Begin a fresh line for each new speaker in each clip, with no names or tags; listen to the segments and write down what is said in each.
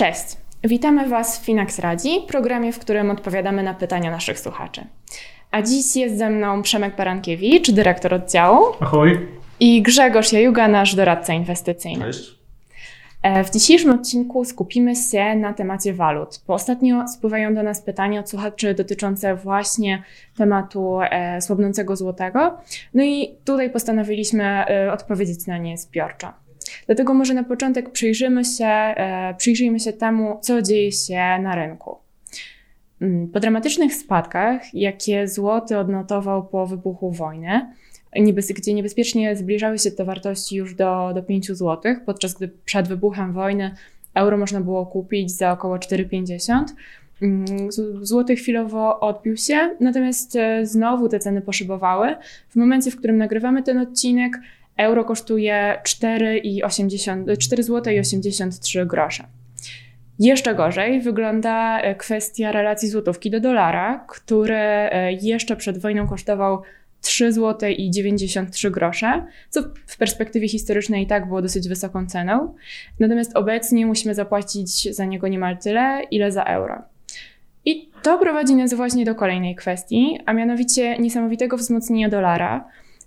Cześć! Witamy Was w Finax Radzi, programie, w którym odpowiadamy na pytania naszych słuchaczy. A dziś jest ze mną Przemek Barankiewicz, dyrektor oddziału.
Ahoj.
I Grzegorz Jajuga, nasz doradca inwestycyjny.
Cześć.
E, w dzisiejszym odcinku skupimy się na temacie walut, bo ostatnio spływają do nas pytania od słuchaczy dotyczące właśnie tematu e, słabnącego złotego. No i tutaj postanowiliśmy e, odpowiedzieć na nie zbiorczo. Dlatego może na początek przyjrzymy się, przyjrzyjmy się temu, co dzieje się na rynku. Mm, po dramatycznych spadkach, jakie złoty odnotował po wybuchu wojny, gdzie niebezpiecznie zbliżały się te wartości już do, do 5 zł, podczas gdy przed wybuchem wojny euro można było kupić za około 4,50. Mm, złoty chwilowo odbił się, natomiast e, znowu te ceny poszybowały. W momencie, w którym nagrywamy ten odcinek, euro kosztuje 4,80 zł i 83 grosze. Jeszcze gorzej wygląda e, kwestia relacji złotówki do dolara, który e, jeszcze przed wojną kosztował 3 zł i 93 grosze, co w perspektywie historycznej i tak było dosyć wysoką ceną. Natomiast obecnie musimy zapłacić za niego niemal tyle, ile za euro. I to prowadzi nas właśnie do kolejnej kwestii, a mianowicie niesamowitego wzmocnienia dolara,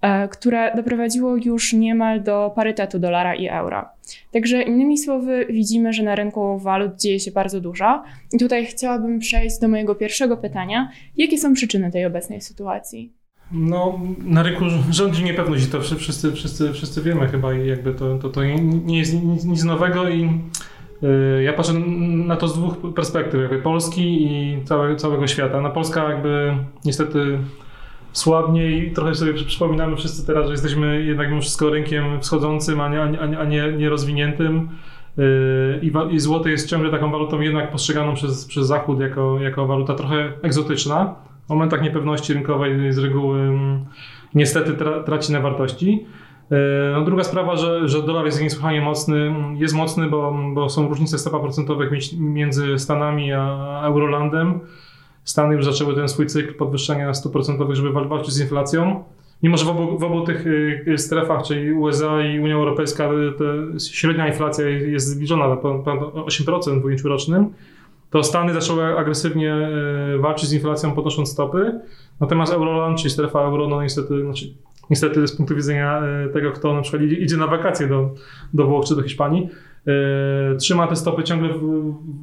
E, które doprowadziło już niemal do parytetu dolara i euro. Także innymi słowy, widzimy, że na rynku walut dzieje się bardzo dużo. I tutaj chciałabym przejść do mojego pierwszego pytania. Jakie są przyczyny tej obecnej sytuacji?
No, na rynku rządzi niepewność i to wszyscy, wszyscy, wszyscy wiemy chyba i jakby to, to, to nie jest nic, nic nowego i yy, ja patrzę na to z dwóch perspektyw, jakby Polski i całe, całego świata. Na Polska jakby niestety słabniej. Trochę sobie przypominamy wszyscy teraz, że jesteśmy jednak mimo wszystko rynkiem wschodzącym, a nie, a nie, nie, rozwiniętym. Yy, I, I złoto jest ciągle taką walutą jednak postrzeganą przez, przez Zachód jako, jako waluta trochę egzotyczna. W momentach niepewności rynkowej z reguły mm, niestety tra, traci na wartości. Yy, no druga sprawa, że, że dolar jest niesłychanie mocny. Jest mocny, bo, bo są różnice stopa procentowych między Stanami a Eurolandem. Stany już zaczęły ten swój cykl podwyższania stóp procentowych, żeby walczyć z inflacją. Mimo, że w obu, w obu tych y, y, strefach, czyli USA i Unia Europejska, y, średnia inflacja jest zbliżona ponad 8% w ujęciu rocznym, to Stany zaczęły agresywnie walczyć z inflacją, podnosząc stopy. Natomiast Euroland, czyli strefa euro, no niestety, znaczy, niestety z punktu widzenia tego, kto na przykład idzie, na wakacje do, do Włoch czy do Hiszpanii, E, trzyma te stopy ciągle w,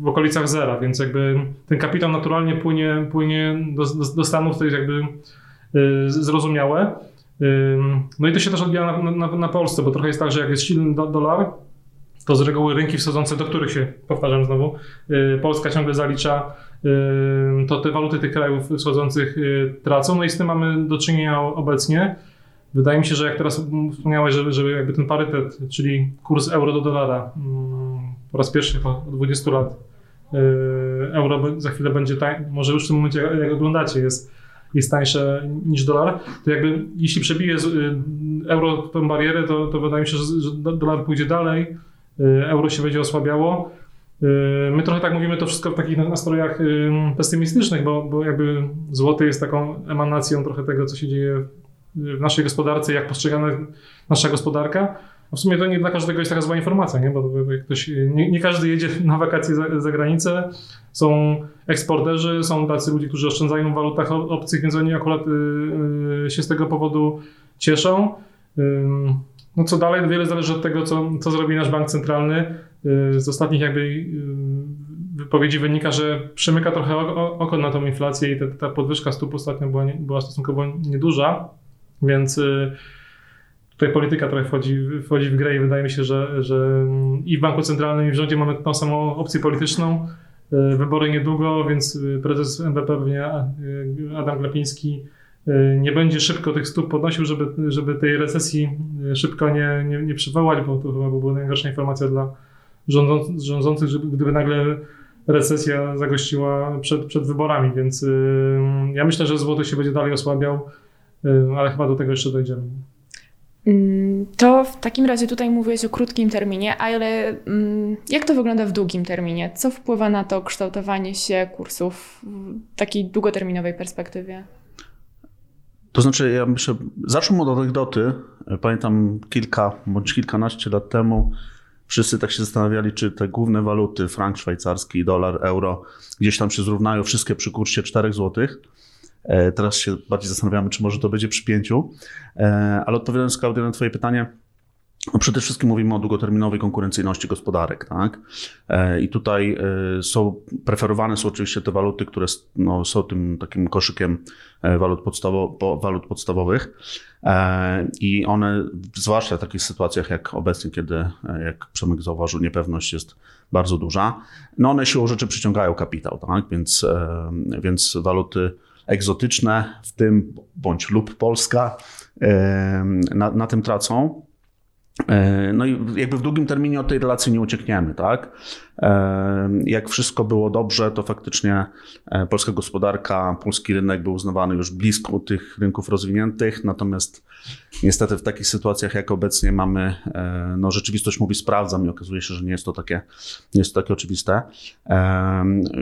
w, okolicach zera, więc jakby ten kapitał naturalnie płynie, płynie do, do, do Stanów, to jest jakby e, zrozumiałe. E, no i to się też odbija na, na, na Polsce, bo trochę jest tak, że jak jest silny do, dolar, to z reguły rynki wschodzące, do których się, powtarzam znowu, Polska ciągle zalicza, to te waluty tych krajów wschodzących tracą. No i z tym mamy do czynienia obecnie. Wydaje mi się, że jak teraz wspomniałeś, żeby, żeby jakby ten parytet, czyli kurs euro do dolara mm, po raz pierwszy po 20 lat euro za chwilę będzie tań, może już w tym momencie jak oglądacie jest, jest tańsze niż dolar, to jakby jeśli przebije euro tę barierę, to, to wydaje mi się, że, że dolar pójdzie dalej, euro się będzie osłabiało. My trochę tak mówimy to wszystko w takich nastrojach pesymistycznych, bo, bo jakby złoty jest taką emanacją trochę tego, co się dzieje w naszej gospodarce, jak postrzegana nasza gospodarka. A w sumie to nie dla każdego jest taka zła informacja, nie? bo ktoś, nie, nie, każdy jedzie na wakacje za, za, granicę. Są eksporterzy, są tacy ludzie, którzy oszczędzają w walutach obcych, więc oni akurat y, y, się z tego powodu cieszą. Y, no co dalej, wiele zależy od tego, co, co zrobi nasz bank centralny. Y, z ostatnich jakby y, wypowiedzi wynika, że przymyka trochę oko na tą inflację i ta, ta podwyżka stóp ostatnio była, nie, była stosunkowo nieduża. Więc y, tutaj polityka trochę wchodzi, wchodzi w grę i wydaje mi się, że, że i w Banku Centralnym, i w rządzie mamy tą samą opcję polityczną. Wybory niedługo, więc prezes NBP, pewnie Adam Glapiński, nie będzie szybko tych stóp podnosił, żeby, żeby tej recesji szybko nie, nie, nie przywołać, bo to chyba była najgorsza informacja dla rządzących, gdyby nagle recesja zagościła przed, przed wyborami, więc ja myślę, że złoty się będzie dalej osłabiał. Y, ale chyba do tego jeszcze dojdziemy.
Mm, To w takim razie tutaj mówiłeś o krótkim terminie, ale mm, jak to wygląda w długim terminie? Co wpływa na to kształtowanie się kursów w takiej długoterminowej perspektywie?
To znaczy, ja myślę, zacznę od anegdoty. Pamiętam kilka bądź kilkanaście lat temu wszyscy tak się zastanawiali, czy te główne waluty, frank szwajcarski, dolar, euro, gdzieś tam się zrównają wszystkie przy kursie 4 zł. E, teraz się bardziej zastanawiamy, czy może to będzie przy pięciu. E, ale odpowiadając, Klaudia, na Twoje pytanie, no przede wszystkim mówimy o długoterminowej konkurencyjności gospodarek, tak? E, I tutaj są, preferowane są oczywiście te waluty, które no, są tym takim koszykiem walut, podstawo, walut podstawowych. I one, zwłaszcza w takich sytuacjach jak obecnie, kiedy, jak Przemek zauważył, niepewność jest bardzo duża, no one siłą rzeczy przyciągają kapitał, tak? Więc, więc waluty egzotyczne, w tym bądź lub Polska, na, na tym tracą. E, no i jakby w długim terminie od tej relacji nie uciekniemy, tak? E, jak wszystko było dobrze, to faktycznie e, polska gospodarka, polski rynek był uznawany już blisko tych rynków rozwiniętych, natomiast niestety w takich sytuacjach, jak obecnie mamy, no rzeczywistość mówi sprawdzam i okazuje się, że nie jest to takie, nie jest to takie oczywiste.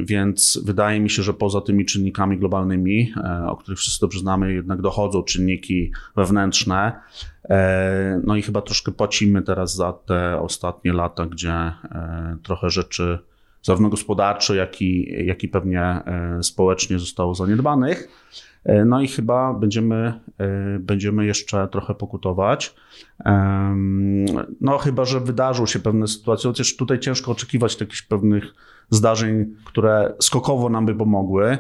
Więc wydaje mi się, że poza tymi czynnikami globalnymi, o których wszyscy dobrze znamy, jednak dochodzą czynniki wewnętrzne, no i chyba troszkę płacimy teraz za te ostatnie lata, gdzie trochę rzeczy rzeczy, zarówno gospodarczo, jak i, jak i pewnie e, społecznie zostało zaniedbanych. E, no i chyba będziemy, e, będziemy jeszcze trochę pokutować. No chyba, że wydarzą się pewne sytuacje, chociaż tutaj ciężko oczekiwać jakichś pewnych zdarzeń, które skokowo nam by pomogły,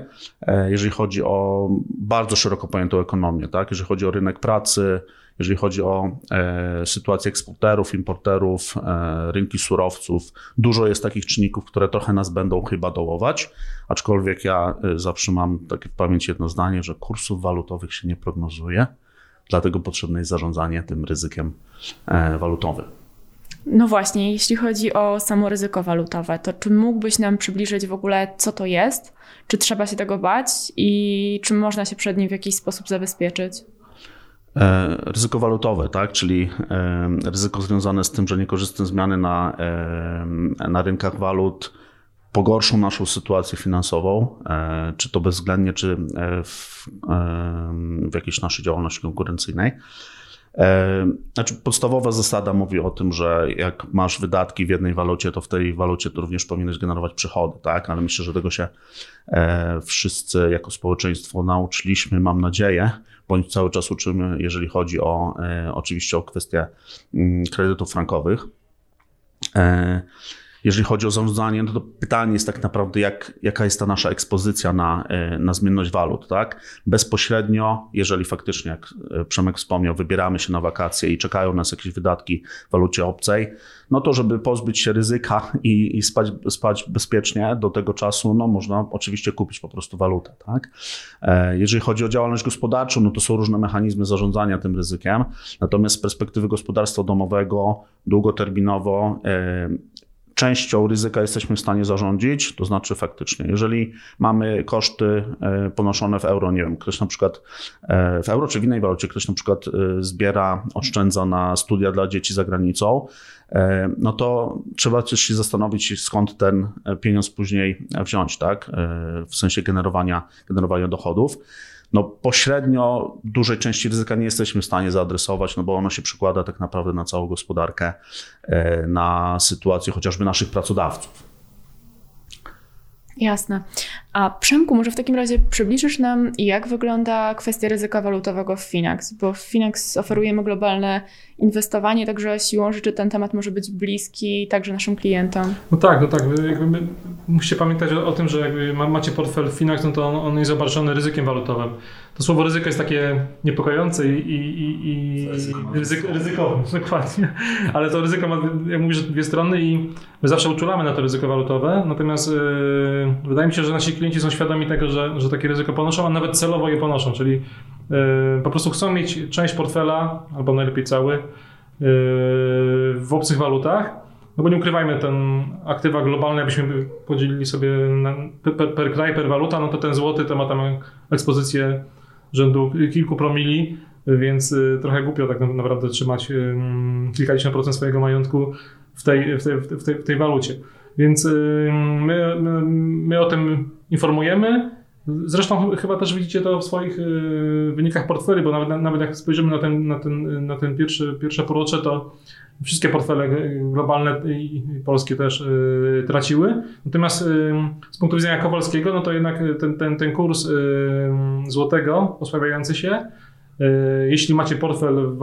jeżeli chodzi o bardzo szeroko pojętą ekonomię, tak? jeżeli chodzi o rynek pracy, jeżeli chodzi o e, sytuację eksporterów, importerów, e, rynki surowców. Dużo jest takich czynników, które trochę nas będą chyba dołować, aczkolwiek ja e, zawsze mam takie w pamięci jedno zdanie, że kursów walutowych się nie prognozuje, dlatego potrzebne jest zarządzanie tym ryzykiem e, walutowym.
No właśnie, jeśli chodzi o samo ryzyko walutowe, to czy mógłbyś nam przybliżyć w ogóle, co to jest? Czy trzeba się tego bać i czy można się przed nim w jakiś sposób zabezpieczyć?
E, ryzyko walutowe, tak? czyli e, ryzyko związane z tym, że niekorzystne zmiany na, e, na rynkach walut pogorszą naszą sytuację finansową, czy to bezwzględnie, czy w, w jakiejś naszej działalności konkurencyjnej. Znaczy, podstawowa zasada mówi o tym, że jak masz wydatki w jednej walucie, to w tej walucie to również powinieneś generować przychody, tak? Ale myślę, że tego się wszyscy jako społeczeństwo nauczyliśmy, mam nadzieję, bądź cały czas uczymy, jeżeli chodzi o e, oczywiście o kwestie mm, kredytów frankowych. Jeżeli chodzi o zarządzanie, no to pytanie jest tak naprawdę, jak, jaka jest ta nasza ekspozycja na, e, na zmienność walut. Tak? Bezpośrednio, jeżeli faktycznie, jak e, Przemek wspomniał, wybieramy się na wakacje i czekają nas jakieś wydatki w walucie obcej, no to żeby pozbyć się ryzyka i, i spać, spać bezpiecznie do tego czasu, no można oczywiście kupić po prostu walutę. Tak? E, jeżeli chodzi o działalność gospodarczą, no to są różne mechanizmy zarządzania tym ryzykiem, natomiast z perspektywy gospodarstwa domowego długoterminowo częścią ryzyka jesteśmy w stanie zarządzić, to znaczy faktycznie, jeżeli mamy koszty e, ponoszone w euro, nie wiem, ktoś na przykład e, w euro czy w innej walucie, ktoś na przykład e, zbiera, oszczędza na studia dla dzieci za granicą, no to trzeba też się zastanowić, skąd ten pieniądz później wziąć, tak? W sensie generowania, generowania dochodów no pośrednio dużej części ryzyka nie jesteśmy w stanie zaadresować, no bo ono się przekłada tak naprawdę na całą gospodarkę, e, na sytuację chociażby naszych pracodawców.
Jasne. A Przemku, może w takim razie przybliżysz nam, jak wygląda kwestia ryzyka walutowego w Finax? Bo w Finax oferujemy globalne inwestowanie, także siłą rzeczy ten temat może być bliski także naszym klientom.
No tak, no tak. Jakby musicie pamiętać o, o, tym, że jakby macie portfel Finax, no to on, on jest obarczony ryzykiem walutowym. To słowo ryzyko jest takie niepokojące i, i, i, i ryzyko, ryzykowe, dokładnie. Ale to ryzyko ma, jak mówisz, dwie strony i my zawsze uczulamy na to ryzyko walutowe, natomiast yy, wydaje mi się, że nasi klienci są świadomi tego, że, że takie ryzyko ponoszą, a nawet celowo je ponoszą, czyli yy, po prostu chcą mieć część portfela, albo najlepiej cały, yy, w obcych walutach, no bo nie ukrywajmy, ten aktywa globalne, jakbyśmy podzielili sobie per, per kraj, per waluta, no to ten złoty to ma tam ekspozycję rzędu kilku promili, więc y, trochę głupio tak naprawdę trzymać y, kilkadziesiąt procent swojego majątku w tej, w tej, w tej, w tej walucie. Więc y, my, my, my o tym informujemy. Zresztą chyba też widzicie to w swoich wynikach portfeli, bo nawet, nawet jak spojrzymy na ten, na ten, na ten pierwszy, pierwsze półrocze, to wszystkie portfele globalne i polskie też traciły. Natomiast z punktu widzenia Kowalskiego, no to jednak ten, ten, ten kurs złotego osłabiający się jeśli macie portfel w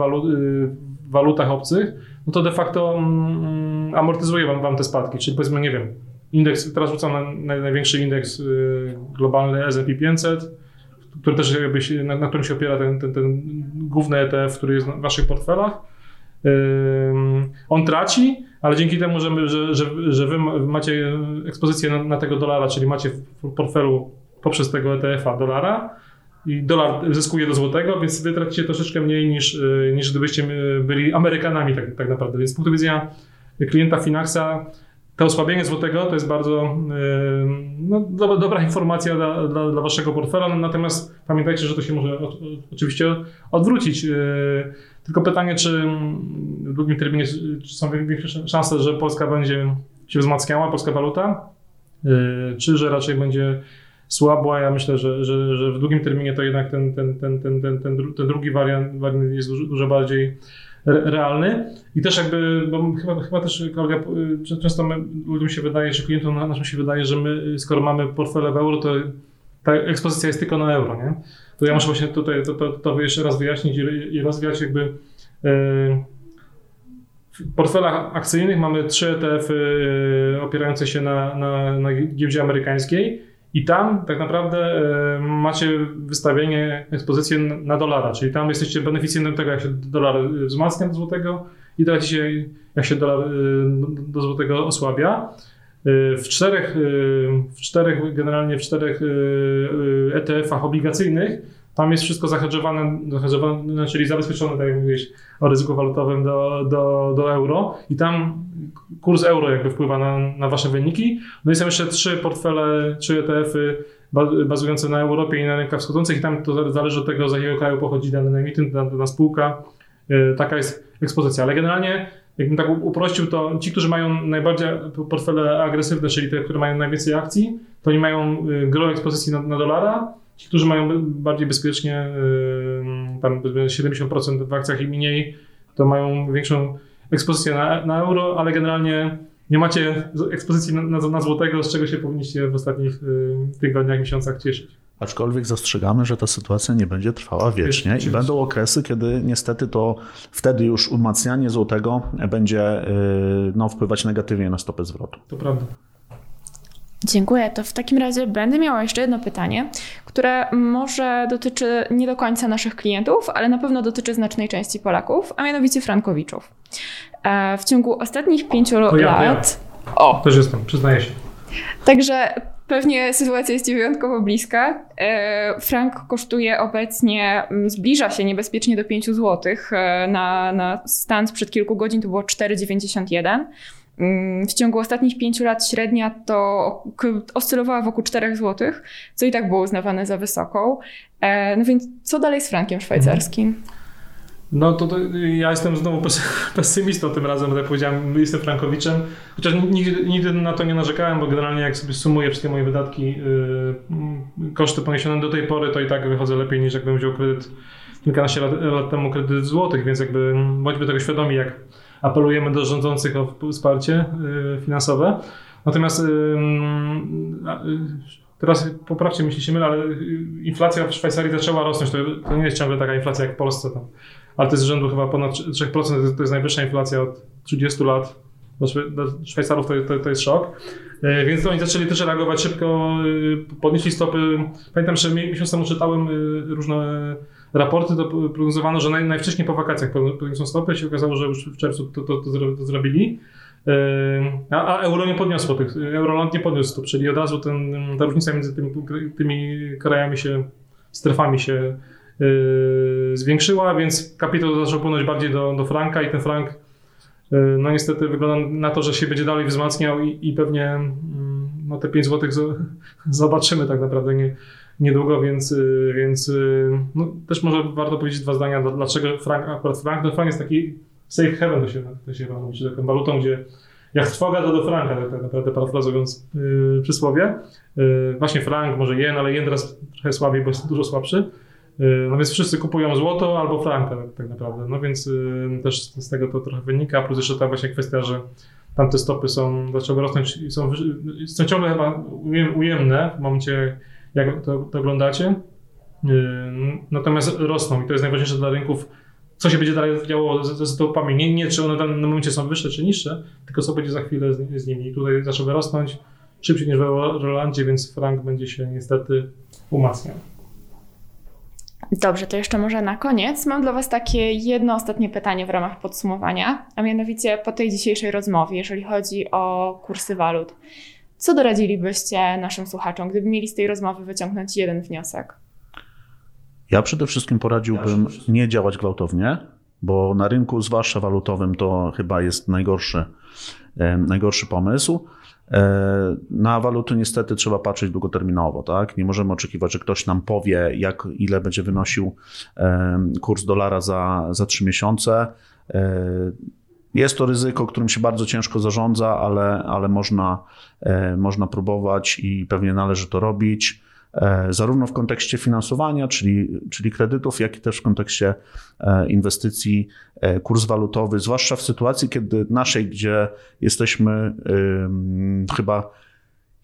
walutach obcych, no to de facto mm, amortyzuje wam, wam te spadki. Czyli powiedzmy, nie wiem, indeks, teraz rzucam na, największy indeks y, globalny S&P 500, który też jakby się, na, na którym się opiera ten, ten, ten główny ETF, który jest w waszych portfelach. On traci, ale dzięki temu, że, że, że, że wy macie ekspozycję na, na tego dolara, czyli macie w portfelu poprzez tego ETF-a dolara, i dolar zyskuje do złotego, więc wy tracicie troszeczkę mniej niż, y, niż gdybyście y, byli Amerykanami tak, tak naprawdę. Więc z punktu widzenia klienta Finaxa to osłabienie złotego to jest bardzo y, no, dobra, informacja dla, dla, dla, waszego portfela, natomiast pamiętajcie, że to się może oczywiście odwrócić. Tylko pytanie, czy w długim terminie są większe szanse, że Polska będzie się wzmacniała, polska waluta, czy że raczej będzie słabła. Ja myślę, że, że, że w długim terminie to jednak ten, ten, ten, ten, ten, ten, ten drugi wariant, wariant jest dużo, dużo bardziej realny i też jakby, bo chyba, chyba też Klaudia, często my, ludziom się wydaje, że klientom naszym się wydaje, że my skoro mamy portfele w euro, to ta ekspozycja jest tylko na euro, nie? To ja muszę właśnie tutaj to, to, to jeszcze raz wyjaśnić i, i rozwiać jakby yy, w portfelach akcyjnych mamy trzy ETF-y e, opierające się na, na, na giełdzie amerykańskiej i tam tak naprawdę e, macie wystawienie, ekspozycję na dolara, czyli tam jesteście beneficjentem tego, jak się dolar wzmacnia do złotego i tracicie, jak się dolar e, do złotego osłabia. E, w czterech, w czterech generalnie w czterech ETF-ach obligacyjnych tam jest wszystko zahedżowane, zahedżowane, czyli zabezpieczone, tak jak mówiłeś, o ryzyku walutowym do, do, do euro i tam kurs euro jakby wpływa na, na wasze wyniki. No i są jeszcze trzy portfele, trzy ETF-y bazujące na Europie i na rynkach wschodzących i tam to zależy od tego, z jakiego kraju pochodzi dany emitent, dana spółka. Taka jest ekspozycja. Ale generalnie, jakbym tak uprościł, to ci, którzy mają najbardziej portfele agresywne, czyli te, które mają najwięcej akcji, to oni mają e, gro ekspozycji na, na dolara, Ci, którzy mają bardziej bezpiecznie, tam 70% w akcjach i mniej, to mają większą ekspozycję na, na euro, ale generalnie nie macie ekspozycji na, na, na, złotego, z czego się powinniście w ostatnich tygodniach, miesiącach cieszyć.
Aczkolwiek zastrzegamy, że ta sytuacja nie będzie trwała wiecznie i będą okresy, kiedy niestety to wtedy już umacnianie złotego będzie no, wpływać negatywnie na stopę zwrotu.
To prawda.
Dziękuję. To w takim razie będę miała jeszcze jedno pytanie, które może dotyczy nie do końca naszych klientów, ale na pewno dotyczy znacznej części Polaków, a mianowicie frankowiczów. E, w ciągu ostatnich pięciu to ja, lat.
Ja. O! Też jestem, przyznaję się.
Także pewnie sytuacja jest wyjątkowo bliska. E, frank kosztuje obecnie, zbliża się niebezpiecznie do 5 zł. E, na, na stan sprzed kilku godzin to było 4,91. Mm, w ciągu ostatnich pięciu lat średnia to oscylowała wokół 4 zł, co i tak było uznawane za wysoką. E, no więc co dalej z frankiem szwajcarskim?
No to, to, ja jestem znowu pesymistą tym razem, tak powiedziałem, jestem frankowiczem, chociaż nigdy, nigdy, na to nie narzekałem, bo generalnie jak sobie sumuję wszystkie moje wydatki, yy, koszty poniesione do tej pory, to i tak wychodzę lepiej niż jakbym wziął kredyt kilkanaście lat, lat temu kredyt złotych, więc jakby bądźmy tego świadomi, jak apelujemy do rządzących o wsparcie y, finansowe. Natomiast y, y, teraz poprawcie, myśli się mylę, ale inflacja w Szwajcarii zaczęła rosnąć. To, to, nie jest ciągle taka inflacja jak w Polsce, tam. Ale to jest z rzędu chyba ponad 3%. To jest najwyższa inflacja od 30 lat. Dla Szwajcarów to, to, to jest szok. Więc oni zaczęli też reagować szybko, podnieśli stopy. Pamiętam, że miesiąc temu czytałem różne raporty, to prognozowano, że naj, najwcześniej po wakacjach podniosą stopy, się okazało, że już w czerwcu to, to, to, to zrobili. A, a, euro nie podniosło tych, Euroland nie podniósł stóp, czyli od razu ten, ta różnica między tymi, tymi krajami się, strefami się zwiększyła, więc kapitał zaczął płynąć bardziej do, do franka i ten frank yy, no niestety wygląda na to, że się będzie dalej wzmacniał i, i pewnie yy, no te 5 zł zobaczymy tak naprawdę. Nie, niedługo, więc, y, więc no, też może warto powiedzieć dwa zdania, dlaczego frank, akurat frank, no frank jest taki safe haven, to się, to się mówi, taką walutą, gdzie jak trwoga to do franka, tak, tak naprawdę parafrazując yy, przysłowie. Yy, właśnie frank, może jen, ale jen teraz trochę słabiej, bo jest dużo słabszy. Yy, no więc wszyscy kupują złoto albo franka tak, naprawdę. No więc yy, też z tego to trochę wynika, plus jeszcze ta właśnie kwestia, że tamte stopy są, zaczęły rosnąć i są, są ciągle chyba ujemne w momencie, jak to, to oglądacie. Yy, natomiast rosną i to jest najważniejsze dla rynków co się będzie dalej działo ze, ze stopami. Nie, nie czy one w danym momencie są wyższe czy niższe, tylko co będzie za chwilę z, z nimi. I tutaj zaczęły rosnąć szybciej niż w Rolandzie, więc frank będzie się niestety umacniał.
Dobrze, to jeszcze może na koniec mam dla Was takie jedno ostatnie pytanie w ramach podsumowania, a mianowicie po tej dzisiejszej rozmowie, jeżeli chodzi o kursy walut. Co doradzilibyście naszym słuchaczom, gdyby mieli z tej rozmowy wyciągnąć jeden wniosek?
Ja przede wszystkim poradziłbym nie działać gwałtownie, bo na rynku, zwłaszcza walutowym, to chyba jest najgorszy, najgorszy pomysł. E, na waluty niestety trzeba patrzeć długoterminowo, tak? Nie możemy oczekiwać, że ktoś nam powie, jak, ile będzie wynosił kurs dolara za, za 3 miesiące. E, jest to ryzyko, którym się bardzo ciężko zarządza, ale, ale można, e, można próbować i pewnie należy to robić. E, zarówno w kontekście finansowania, czyli, czyli kredytów, jak i też w kontekście e, inwestycji, e, kurs walutowy, zwłaszcza w sytuacji, kiedy naszej, gdzie jesteśmy chyba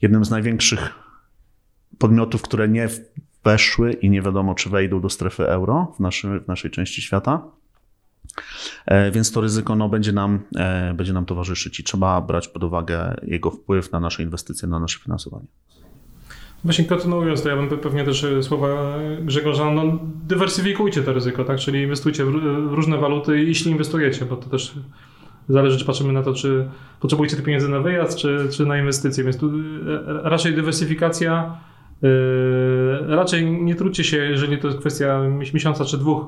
jednym z największych podmiotów, które nie weszły i nie wiadomo, czy wejdą do strefy euro w, naszy, w naszej części świata. Więc to ryzyko no, będzie, nam, będzie nam towarzyszyć i trzeba brać pod uwagę jego wpływ na nasze inwestycje, na nasze finansowanie.
Właśnie kontynuując to, ja bym pewnie też e, słowa Grzegorza, no dywersyfikujcie to ryzyko, tak? Czyli inwestujcie w, różne waluty, jeśli inwestujecie, bo to też zależy, czy patrzymy na to, czy potrzebujecie te pieniądze na wyjazd, czy, czy na inwestycje, więc tu e, raczej dywersyfikacja, yy, raczej nie trudźcie się, jeżeli to jest kwestia miesiąca czy dwóch,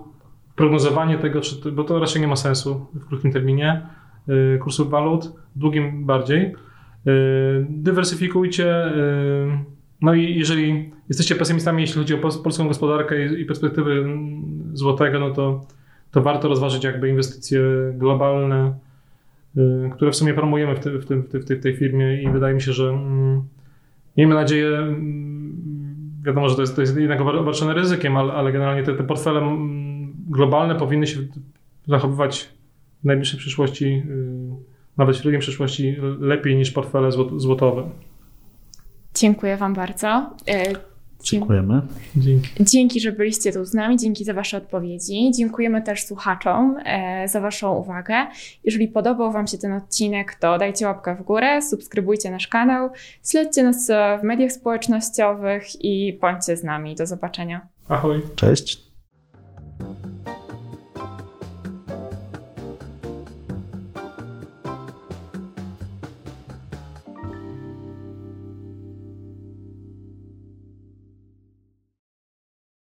prognozowanie tego, czy, bo to raczej nie ma sensu w krótkim terminie yy, kursów walut, długim bardziej. Yy, dywersyfikujcie, no i jeżeli jesteście pesymistami, jeśli chodzi o polską gospodarkę i perspektywy złotego, no to, to warto rozważyć jakby inwestycje globalne, y, które w sumie promujemy w, te, w, tym, w, tej, w tej firmie i wydaje mi się, że mm, miejmy nadzieję, mm, wiadomo, że to jest, to jest jednak obarczone ryzykiem, ale, ale generalnie te, te portfele mm, globalne powinny się zachowywać w najbliższej przyszłości, y, nawet w średniej przyszłości lepiej niż portfele złotowe.
Dziękuję Wam bardzo. E,
Dziękujemy.
Dzięki.
Dzięki, że byliście tu z nami, dzięki za Wasze odpowiedzi. Dziękujemy też słuchaczom e, za Waszą uwagę. Jeżeli podobał Wam się ten odcinek, to dajcie łapkę w górę, subskrybujcie nasz kanał, śledźcie nas w mediach społecznościowych i bądźcie z nami. Do zobaczenia.
Ahoj.
Cześć.